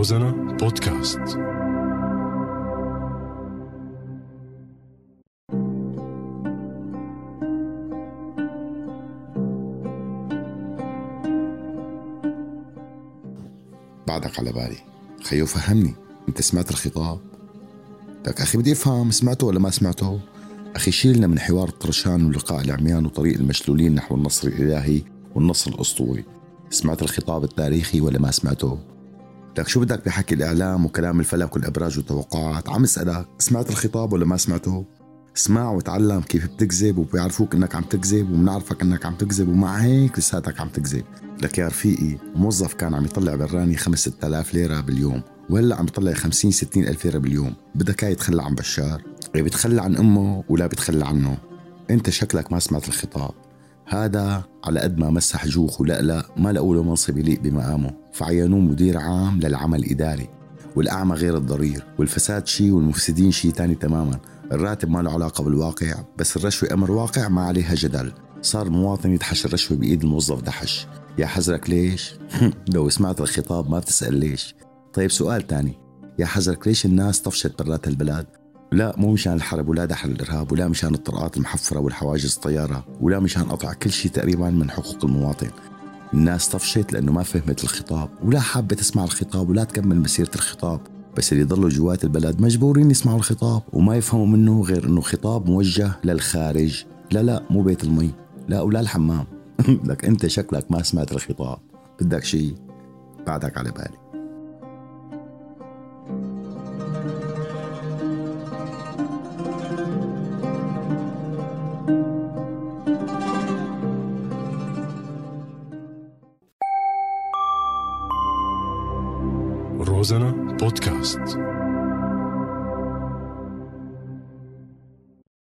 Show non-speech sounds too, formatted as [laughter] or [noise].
روزانا بودكاست. بعدك على بالي. خيو فهمني. انت سمعت الخطاب؟ لك أخي بدي أفهم سمعته ولا ما سمعته؟ أخي شيلنا من حوار الطرشان ولقاء العميان وطريق المشلولين نحو النصر الإلهي والنصر الأسطوري. سمعت الخطاب التاريخي ولا ما سمعته؟ لك شو بدك بحكي الإعلام وكلام الفلك والإبراج والتوقعات؟ عم أسألك سمعت الخطاب ولا ما سمعته؟ اسمع وتعلم كيف بتكذب وبيعرفوك إنك عم تكذب وبنعرفك إنك عم تكذب ومع هيك لساتك عم تكذب. لك يا رفيقي موظف كان عم يطلع براني 5 6000 ليرة باليوم وهلأ عم يطلع 50 60 ألف ليرة باليوم. بدك إياه يتخلى عن بشار؟ إيه بيتخلى عن أمه ولا بيتخلى عنه؟ أنت شكلك ما سمعت الخطاب. هذا على قد ما مسح جوخ ولقلق ما لقوا له منصب يليق بمقامه. فعينوه مدير عام للعمل الإداري والأعمى غير الضرير. والفساد شيء والمفسدين شيء تاني تماما. الراتب ما له علاقة بالواقع بس الرشوة أمر واقع ما عليها جدل. صار المواطن يدحش الرشوة بإيد الموظف دحش. يا حزرك ليش؟ [laughs] لو سمعت الخطاب ما بتسأل ليش. طيب سؤال تاني. يا حزرك ليش الناس طفشت برات البلاد؟ لا مو مشان الحرب ولا دحر الإرهاب ولا مشان الطرقات المحفرة والحواجز الطيارة ولا مشان قطع كل شيء تقريبا من حقوق المواطن. الناس طفشت لأنه ما فهمت الخطاب ولا حابة تسمع الخطاب ولا تكمل مسيرة الخطاب. بس اللي ضلوا جوات البلد مجبورين يسمعوا الخطاب وما يفهموا منه غير إنه خطاب موجه للخارج. لا لا مو بيت المي لا ولا الحمام. [laughs] لك أنت شكلك ما سمعت الخطاب. بدك شيء؟ بعدك على بالي. روزانا بودكاست